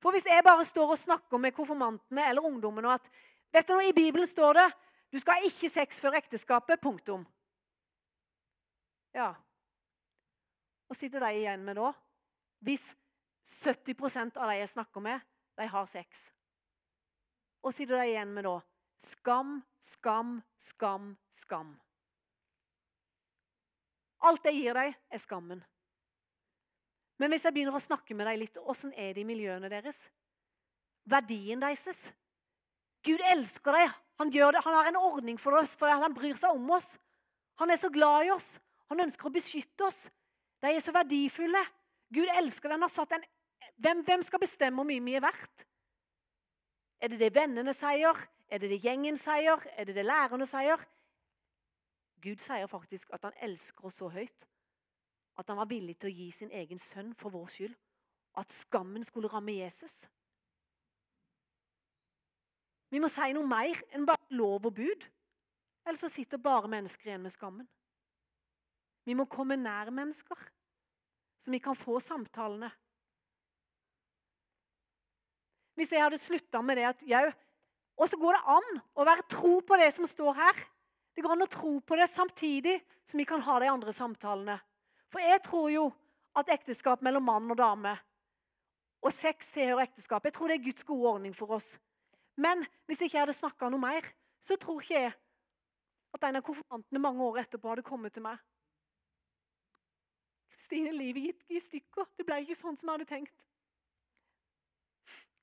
For hvis jeg bare står og snakker med konfirmantene eller ungdommene at vet du I Bibelen står det du skal ikke sex før ekteskapet. Punktum. Ja. Hva sitter de igjen med da? Hvis 70% av de jeg snakker med, de har sex. Og sitter de igjen med da skam, skam, skam, skam. Alt jeg gir deg, er skammen. Men hvis jeg begynner å snakke med deg litt, åssen er det i miljøene deres? Verdien deres? Gud elsker deg. Han, gjør det. han har en ordning for oss, for han bryr seg om oss. Han er så glad i oss. Han ønsker å beskytte oss. De er så verdifulle. Gud elsker den. har satt en... Hvem, hvem skal bestemme hvor mye vi er verdt? Er det det vennene sier? Er det det gjengen sier? Er det det lærerne sier? Gud sier faktisk at han elsker oss så høyt at han var villig til å gi sin egen sønn for vår skyld. At skammen skulle ramme Jesus. Vi må si noe mer enn bare lov og bud. Ellers så sitter bare mennesker igjen med skammen. Vi må komme nær mennesker, så vi kan få samtalene. hvis jeg hadde slutta med det at jau Og så går det an å være tro på det som står her. Det går an å tro på det samtidig som vi kan ha de andre samtalene. For jeg tror jo at ekteskap mellom mann og dame og sex tilhører ekteskap. Jeg tror det er Guds gode ordning for oss. Men hvis jeg ikke hadde snakka noe mer, så tror ikke jeg at en av konfirmantene mange år etterpå hadde kommet til meg. Kristine, livet gikk i stykker. Det ble ikke sånn som jeg hadde tenkt.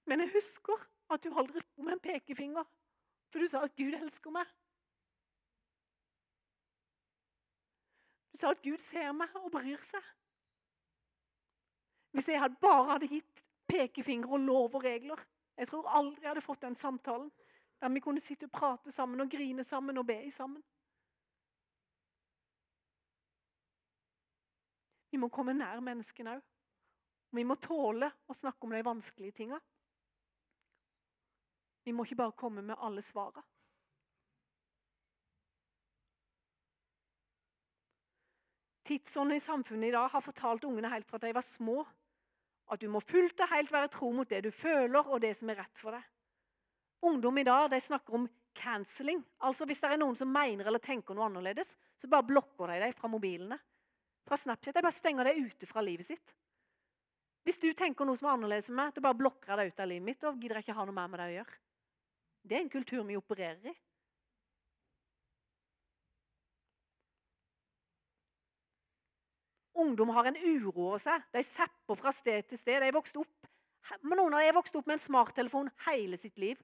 Men jeg husker at du aldri sto med en pekefinger For du sa at Gud elsker meg. Du sa at Gud ser meg og bryr seg. Hvis jeg bare hadde gitt pekefinger og lov og regler Jeg tror aldri jeg hadde fått den samtalen der vi kunne sitte og prate sammen og grine sammen og be sammen. Vi må komme nær menneskene òg. Vi må tåle å snakke om de vanskelige tinga. Vi må ikke bare komme med alle svara. Tidsånden i samfunnet i dag har fortalt ungene helt fra de var små, at du må fullt og helt være tro mot det du føler, og det som er rett for deg. Ungdom i dag de snakker om cancelling. Altså Hvis det er noen som mener eller tenker noe annerledes, så bare blokker de deg fra mobilene. Fra Snapchat. Jeg bare stenger deg ute fra livet sitt. Hvis du tenker noe som er annerledes enn meg, da bare blokker jeg deg ut av livet mitt og gidder jeg ikke ha noe mer med deg å gjøre. Det er en kultur vi opererer i. Ungdom har en uro over seg. De zapper fra sted til sted. De er vokst opp, noen av dem er vokst opp med en smarttelefon hele sitt liv.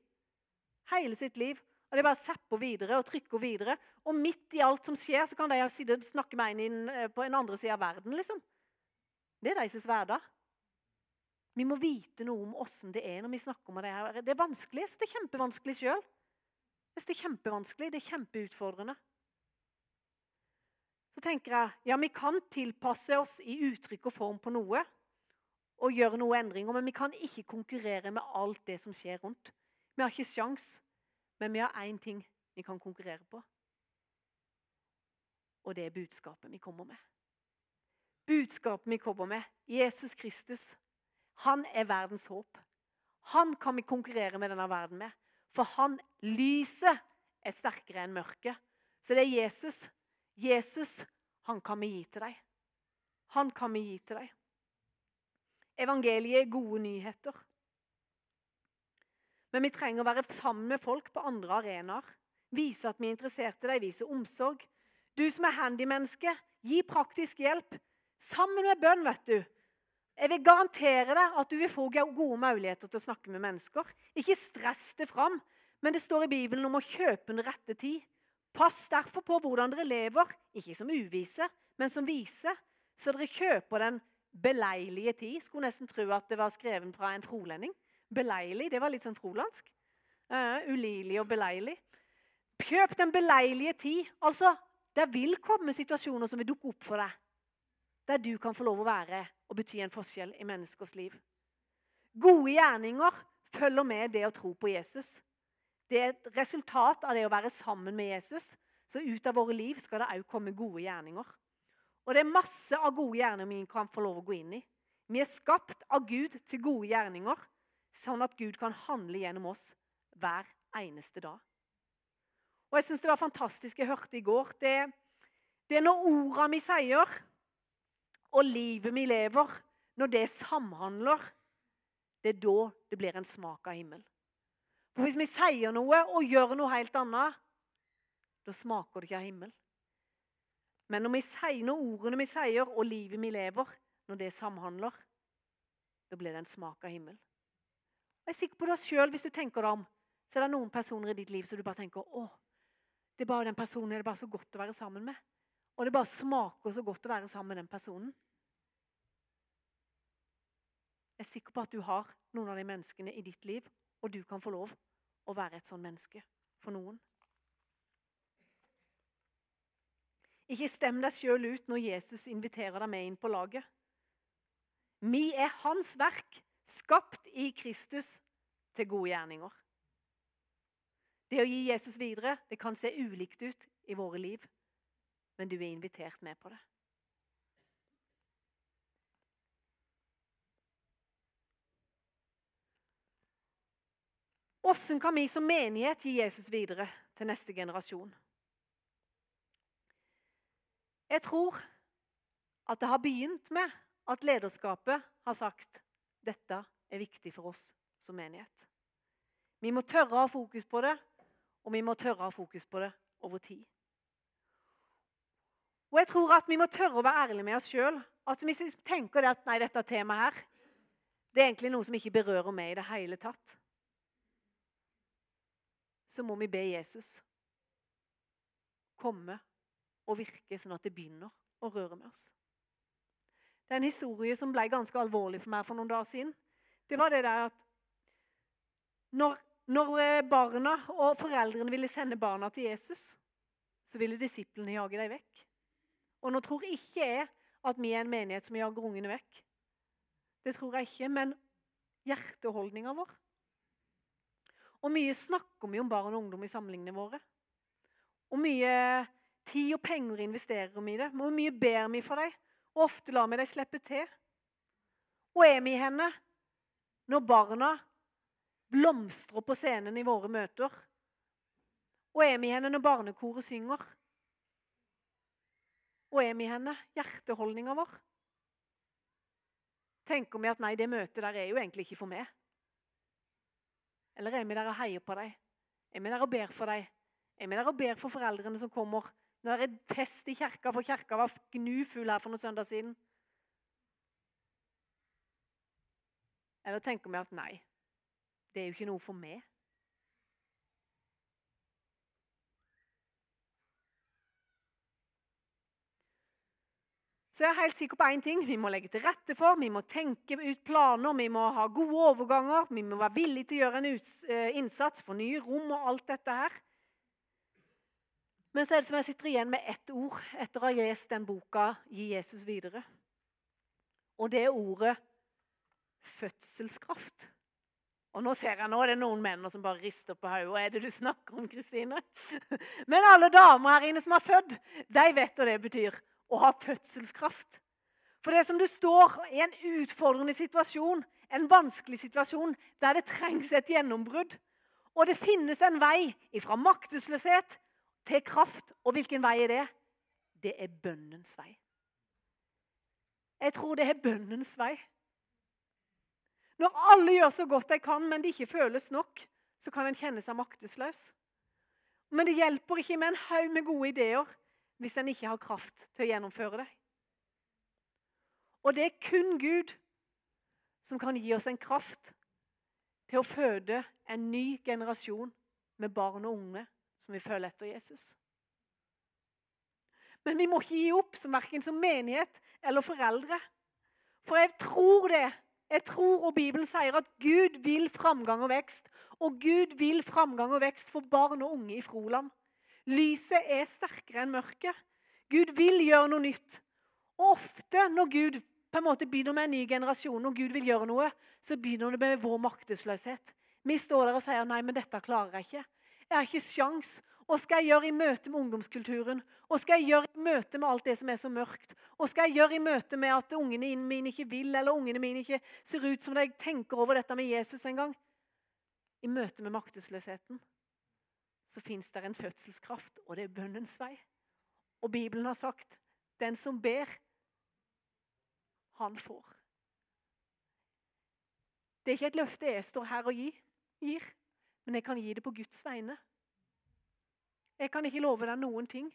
Hele sitt liv. Og De bare zapper videre og trykker videre. Og midt i alt som skjer, så kan de snakke med en inn på en andre side av verden. liksom. Det er deres hverdag. Vi må vite noe om åssen det er når vi snakker om det her. Det er vanskelig. Det er kjempevanskelig sjøl. Det er kjempevanskelig, det er kjempeutfordrende. Så tenker jeg ja, vi kan tilpasse oss i uttrykk og form på noe og gjøre noen endringer, men vi kan ikke konkurrere med alt det som skjer rundt. Vi har ikke sjans, men vi har én ting vi kan konkurrere på. Og det er budskapet vi kommer med. Budskapet vi kommer med, Jesus Kristus, han er verdens håp. Han kan vi konkurrere med denne verden med. For han, lyset, er sterkere enn mørket. Så det er Jesus Jesus, han kan vi gi til deg. Han kan vi gi til deg. Evangeliet er gode nyheter. Men vi trenger å være sammen med folk på andre arenaer. Vise at vi er interessert i deg, vise omsorg. Du som er handymenneske, gi praktisk hjelp. Sammen med bønn, vet du. Jeg vil garantere deg at du vil få gode muligheter til å snakke med mennesker. Ikke stress det fram, men det står i Bibelen om å kjøpe den rette tid. Pass derfor på hvordan dere lever, ikke som uvise, men som vise, så dere kjøper den beleilige tid. Skulle nesten tro at det var skrevet fra en frolending. Beleilig, det var litt sånn frolandsk. Uh, ulidelig og beleilig. Kjøp den beleilige tid. Altså, det vil komme situasjoner som vil dukke opp for deg. Der du kan få lov å være og bety en forskjell i menneskers liv. Gode gjerninger følger med det å tro på Jesus. Det er et resultat av det å være sammen med Jesus. Så ut av våre liv skal det òg komme gode gjerninger. Og det er masse av gode gjerninger vi kan få lov å gå inn i. Vi er skapt av Gud til gode gjerninger, sånn at Gud kan handle gjennom oss hver eneste dag. Og jeg syns det var fantastisk jeg hørte i går. Det, det er når orda vi sier, og livet vi lever, når det samhandler, det er da det blir en smak av himmel. For hvis vi sier noe og gjør noe helt annet, da smaker det ikke av himmel. Men når vi sier når ordene vi sier, og livet vi lever, når det samhandler, da blir det en smak av himmel. Jeg er sikker på deg sjøl, hvis du tenker deg om. Så er det noen personer i ditt liv som du bare tenker å, det er bare den personen er det bare så godt å være sammen med. Og det bare smaker så godt å være sammen med den personen. Jeg er sikker på at du har noen av de menneskene i ditt liv, og du kan få lov å være et sånn menneske for noen. Ikke stem deg sjøl ut når Jesus inviterer deg med inn på laget. Vi er hans verk, skapt i Kristus til gode gjerninger. Det å gi Jesus videre det kan se ulikt ut i våre liv, men du er invitert med på det. Hvordan kan vi som menighet gi Jesus videre til neste generasjon? Jeg tror at det har begynt med at lederskapet har sagt dette er viktig for oss som menighet. Vi må tørre å ha fokus på det, og vi må tørre å ha fokus på det over tid. Og jeg tror at vi må tørre å være ærlige med oss sjøl. Altså, hvis vi tenker at nei, dette temaet her, det er egentlig noe som ikke berører meg i det hele tatt så må vi be Jesus komme og virke sånn at det begynner å røre med oss. Det er en historie som ble ganske alvorlig for meg for noen dager siden. Det var det der at når, når eh, barna og foreldrene ville sende barna til Jesus, så ville disiplene jage dem vekk. Og nå tror ikke jeg at vi er en menighet som jager ungene vekk. Det tror jeg ikke, men hjerteholdninga vår. Og mye snakker vi om barn og ungdom i samlingene våre. Og mye tid og penger investerer vi i det. Hvor mye ber vi for dem? Og ofte lar vi dem slippe til. Og er vi i henne når barna blomstrer på scenen i våre møter? Og er vi i henne når barnekoret synger? Og er vi i henne? Hjerteholdninga vår? Tenker vi at nei, det møtet der er jo egentlig ikke for meg? Eller er vi der og heier på dem? Er vi der og ber for dem? Er vi der og ber for foreldrene som kommer det er fest i kirka, for kirka var gnufull her for noen søndag siden? Eller tenker vi at nei, det er jo ikke noe for meg? Så jeg er helt sikker på én ting. Vi må legge til rette for, vi må tenke ut planer, vi må ha gode overganger, vi må være villige til å gjøre en eh, innsats, for nye rom og alt dette her. Men så er det som jeg sitter igjen med ett ord etter å ha lest den boka 'Gi Jesus videre'. Og det er ordet fødselskraft. Og nå ser jeg nå er det noen menn som bare rister på hodet. Hva er det du snakker om, Kristine? Men alle damer her inne som har født, de vet hva det betyr å ha fødselskraft. For det som du står i en utfordrende situasjon, en vanskelig situasjon, der det trengs et gjennombrudd. Og det finnes en vei fra maktesløshet til kraft. Og hvilken vei er det? Det er bønnens vei. Jeg tror det er bønnens vei. Når alle gjør så godt de kan, men det ikke føles nok, så kan en kjenne seg maktesløs. Men det hjelper ikke med en haug med gode ideer hvis en ikke har kraft til å gjennomføre det. Og det er kun Gud som kan gi oss en kraft til å føde en ny generasjon med barn og unge som vil følge etter Jesus. Men vi må ikke gi opp, som verken som menighet eller foreldre. For jeg tror det. Jeg tror, og Bibelen sier at Gud vil framgang og vekst. Og Gud vil framgang og vekst for barn og unge i Froland. Lyset er sterkere enn mørket. Gud vil gjøre noe nytt. Og ofte når Gud på en måte begynner med en ny generasjon, når Gud vil gjøre noe, så begynner det med vår maktesløshet. Vi står der og sier nei, men dette klarer jeg ikke. Jeg har ikke sjans. Hva skal jeg gjøre i møte med ungdomskulturen? Hva skal jeg gjøre i møte med alt det som er så mørkt? Hva skal jeg gjøre i møte med at ungene mine ikke vil, eller ungene mine ikke ser ut som de tenker over dette med Jesus en gang? I møte med maktesløsheten så fins det en fødselskraft, og det er bønnens vei. Og Bibelen har sagt den som ber, han får. Det er ikke et løfte jeg står her og gir, men jeg kan gi det på Guds vegne. Jeg kan ikke love deg noen ting,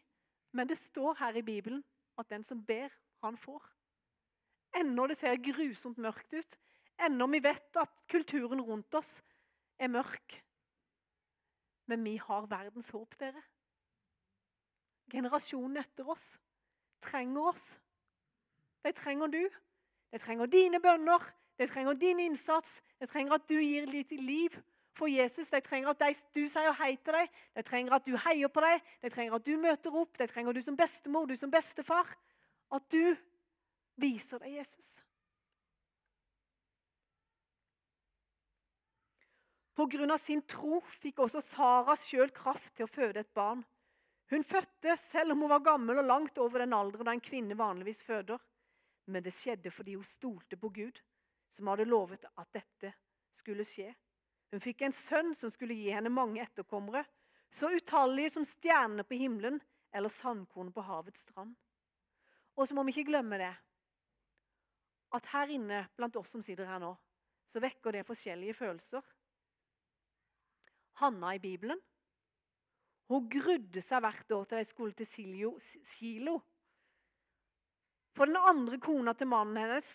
men det står her i Bibelen at den som ber, han får. Ennå det ser grusomt mørkt ut, ennå vi vet at kulturen rundt oss er mørk, men vi har verdens håp, dere. Generasjonen etter oss trenger oss. De trenger du. De trenger dine bønner, de trenger din innsats. De trenger at du gir litt liv for Jesus. De trenger at du sier hei til dem. De trenger at du heier på dem. De trenger at du møter opp. De trenger du som bestemor, du som bestefar. At du viser deg Jesus. Pga. sin tro fikk også Sara sjøl kraft til å føde et barn. Hun fødte selv om hun var gammel og langt over den alderen da en kvinne vanligvis føder. Men det skjedde fordi hun stolte på Gud, som hadde lovet at dette skulle skje. Hun fikk en sønn som skulle gi henne mange etterkommere, så utallige som stjernene på himmelen eller sandkorn på havets strand. Og så må vi ikke glemme det, at her inne blant oss som sitter her nå, så vekker det forskjellige følelser. Hanna i Bibelen. Hun grudde seg hvert år til de skulle til Silo. For den andre kona til mannen hennes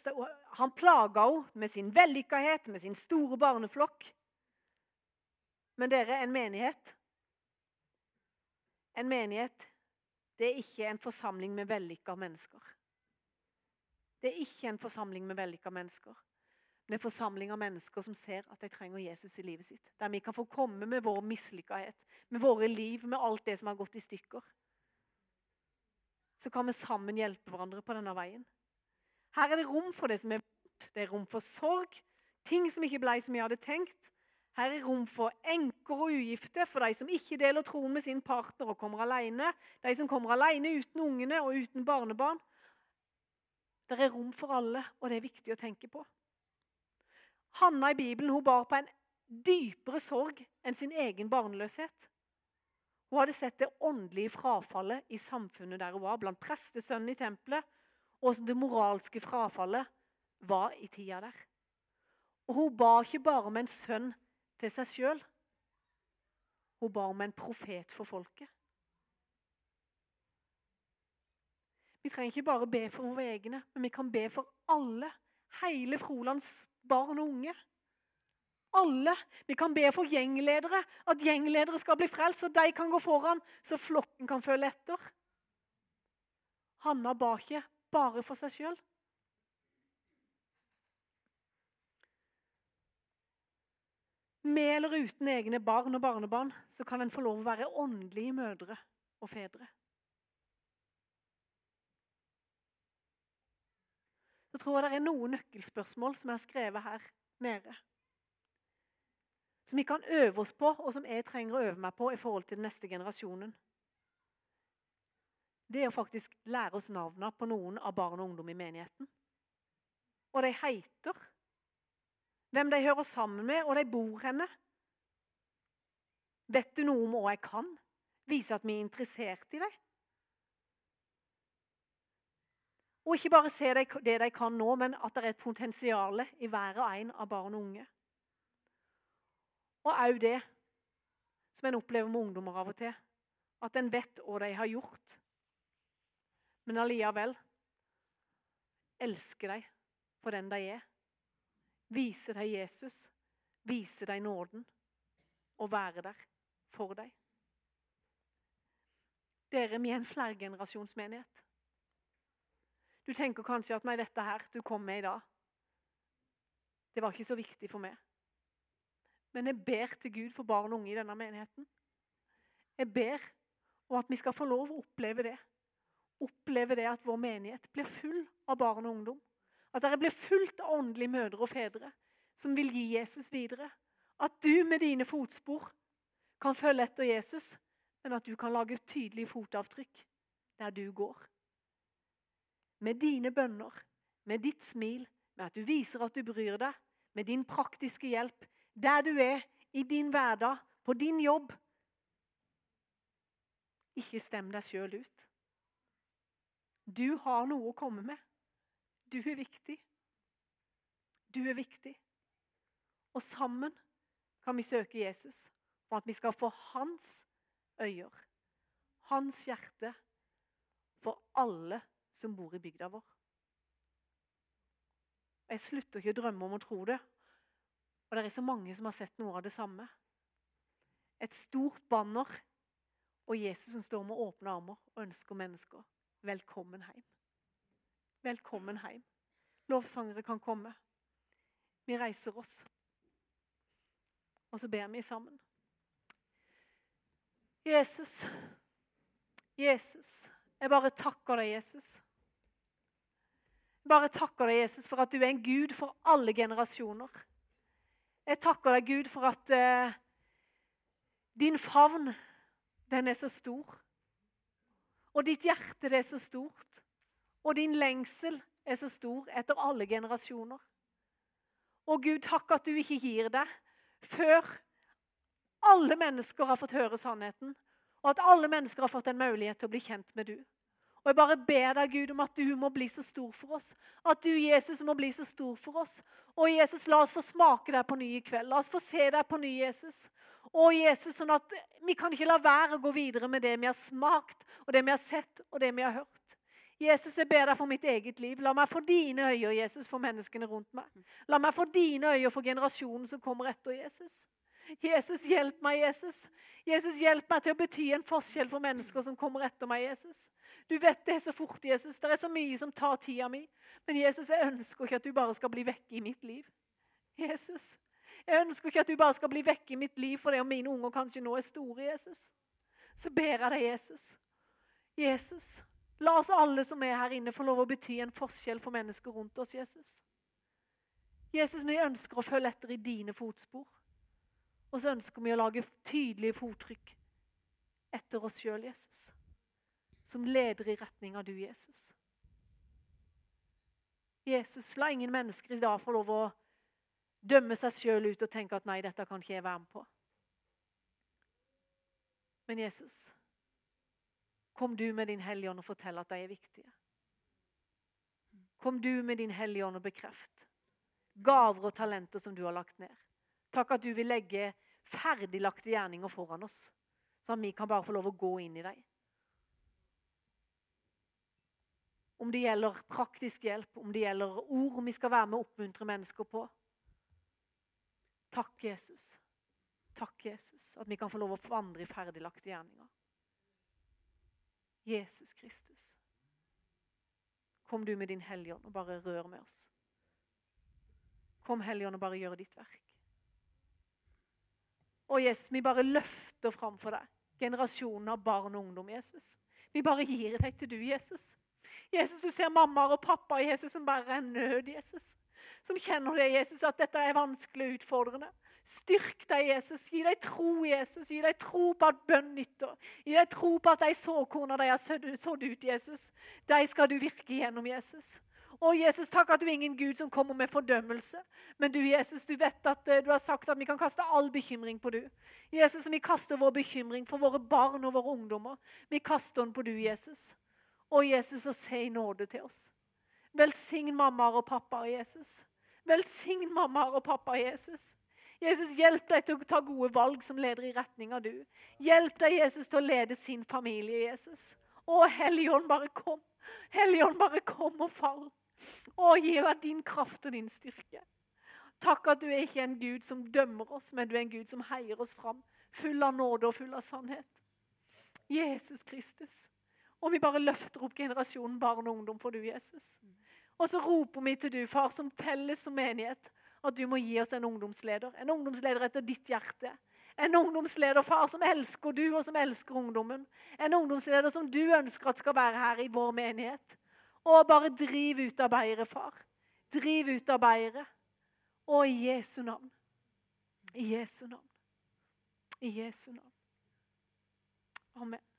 han plaga henne med sin vellykkethet, med sin store barneflokk. Men dere, en menighet En menighet det er ikke en forsamling med vellykka mennesker. Det er ikke en forsamling med vellykka mennesker. Men en forsamling av mennesker som ser at de trenger Jesus i livet sitt. Der vi kan få komme med vår mislykkahet, med våre liv, med alt det som har gått i stykker. Så kan vi sammen hjelpe hverandre på denne veien. Her er det rom for det som er vondt. Det er rom for sorg, ting som ikke ble som vi hadde tenkt. Her er rom for enker og ugifte, for de som ikke deler troen med sin partner og kommer alene. De som kommer alene uten ungene og uten barnebarn. Det er rom for alle, og det er viktig å tenke på. Hanna i Bibelen hun bar på en dypere sorg enn sin egen barnløshet. Hun hadde sett det åndelige frafallet i samfunnet der hun var, blant prestesønnen i tempelet, og det moralske frafallet var i tida der. Og Hun ba ikke bare om en sønn til seg sjøl. Hun ba om en profet for folket. Vi trenger ikke bare be for våre egne, men vi kan be for alle. Hele Frolands barn og unge. Alle. Vi kan be for gjengledere, at gjengledere skal bli frelst, så de kan gå foran, så flokken kan følge etter. Hanna ba ikke bare for seg sjøl. Med eller uten egne barn og barnebarn så kan en få lov å være åndelige mødre og fedre. Så tror jeg det er noen nøkkelspørsmål som har skrevet her nede. Som vi kan øve oss på, og som jeg trenger å øve meg på i forhold til den neste generasjonen. Det er å faktisk lære oss navnene på noen av barn og ungdom i menigheten. Og de heter hvem de hører sammen med, og de bor henne. Vet du noe om hva jeg kan? Vise at vi er interessert i dem. Og ikke bare se det de kan nå, men at det er et potensial i hver og en av barn og unge. Og òg det som en opplever med ungdommer av og til. At en vet hva de har gjort. Men allikevel elsker de for den de er. Vise deg Jesus, vise deg nåden og være der for deg. Dere, vi er en flergenerasjonsmenighet. Du tenker kanskje at nei, dette her du kom med i dag, det var ikke så viktig for meg. Men jeg ber til Gud for barn og unge i denne menigheten. Jeg ber om at vi skal få lov å oppleve det. Oppleve det at vår menighet blir full av barn og ungdom. At dere blir fullt av åndelige mødre og fedre som vil gi Jesus videre. At du med dine fotspor kan følge etter Jesus, men at du kan lage tydelige fotavtrykk der du går. Med dine bønner, med ditt smil, med at du viser at du bryr deg, med din praktiske hjelp, der du er, i din hverdag, på din jobb. Ikke stem deg sjøl ut. Du har noe å komme med. Du er viktig. Du er viktig. Og sammen kan vi søke Jesus for at vi skal få hans øyer, hans hjerte, for alle som bor i bygda vår. Jeg slutter ikke å drømme om å tro det. Og det er så mange som har sett noe av det samme. Et stort banner og Jesus som står med åpne armer og ønsker mennesker velkommen hjem. Velkommen hjem. Lovsangere kan komme. Vi reiser oss. Og så ber vi sammen. Jesus, Jesus, jeg bare takker deg, Jesus. Jeg bare takker deg, Jesus, for at du er en Gud for alle generasjoner. Jeg takker deg, Gud, for at uh, din favn, den er så stor. Og ditt hjerte, det er så stort. Og din lengsel er så stor etter alle generasjoner. Og Gud, takk at du ikke gir deg før alle mennesker har fått høre sannheten, og at alle mennesker har fått en mulighet til å bli kjent med du. Og Jeg bare ber deg, Gud, om at du må bli så stor for oss. At du, Jesus, må bli så stor for oss. Og Jesus, la oss få smake deg på ny i kveld. La oss få se deg på ny, Jesus. Og Jesus, sånn at vi kan ikke la være å gå videre med det vi har smakt, og det vi har sett, og det vi har hørt. Jesus, jeg ber deg for mitt eget liv. La meg få dine øyne, Jesus, for menneskene rundt meg. La meg få dine øyne for generasjonen som kommer etter Jesus. Jesus, hjelp meg, Jesus. Jesus, hjelp meg til å bety en forskjell for mennesker som kommer etter meg, Jesus. Du vet det er så fort, Jesus. Det er så mye som tar tida mi. Men Jesus, jeg ønsker ikke at du bare skal bli vekke i mitt liv. Jesus, jeg ønsker ikke at du bare skal bli vekke i mitt liv fordi om mine unger kanskje nå er store, Jesus. Så ber jeg deg, Jesus. Jesus, la oss alle som er her inne, få lov å bety en forskjell for mennesker rundt oss, Jesus. Jesus, vi ønsker å følge etter i dine fotspor. Og så ønsker vi å lage tydelige fottrykk etter oss sjøl, Jesus. Som leder i retning av du, Jesus. Jesus, la ingen mennesker i dag få lov å dømme seg sjøl ut og tenke at nei, dette kan ikke jeg være med på. Men Jesus, kom du med din Hellige Ånd og fortell at de er viktige. Kom du med din Hellige Ånd og bekreft gaver og talenter som du har lagt ned. Takk at du vil legge ferdiglagte gjerninger foran oss, så at vi kan bare få lov å gå inn i dem. Om det gjelder praktisk hjelp, om det gjelder ord vi skal være med å oppmuntre mennesker på. Takk, Jesus. Takk, Jesus, at vi kan få lov å vandre i ferdiglagte gjerninger. Jesus Kristus. Kom du med din Hellige Ånd og bare rør med oss. Kom, Hellige Ånd, og bare gjør ditt verk. Og Jesus, vi bare løfter fram for deg generasjonen av barn og ungdom, Jesus. Vi bare gir deg til du, Jesus. Jesus, du ser mammaer og pappaer Jesus som bare er nød, Jesus. Som kjenner det, Jesus, at dette er vanskelig og utfordrende. Styrk deg, Jesus. Gi deg tro, Jesus. Gi deg tro på at bønn nytter. Gi deg tro på at de såkornene de har sådd ut, Jesus, de skal du virke gjennom, Jesus. Å, Jesus, takk at du er ingen Gud som kommer med fordømmelse. Men du, Jesus, du vet at eh, du har sagt at vi kan kaste all bekymring på du. Jesus, vi kaster vår bekymring for våre barn og våre ungdommer. Vi kaster den på du, Jesus. Å, Jesus, og se i nåde til oss. Velsign mammaer og pappaer, Jesus. Velsign mammaer og pappaer, Jesus. Jesus, hjelp deg til å ta gode valg som leder i retning av du. Hjelp deg, Jesus, til å lede sin familie, Jesus. Å, Helligånd, bare kom. Helligånd, bare kom og fall. Å, gi meg din kraft og din styrke. Takk at du er ikke en Gud som dømmer oss, men du er en Gud som heier oss fram. Full av nåde og full av sannhet. Jesus Kristus. Og vi bare løfter opp generasjonen barn og ungdom for du, Jesus. Og så roper vi til du, far, som felles som menighet, at du må gi oss en ungdomsleder. En ungdomsleder etter ditt hjerte. En ungdomsleder, far, som elsker du, og som elsker ungdommen. En ungdomsleder som du ønsker at skal være her i vår menighet. Og bare driv ut arbeidere, far. Driv ut arbeidere. Og i Jesu navn. I Jesu navn. I Jesu navn. Amen.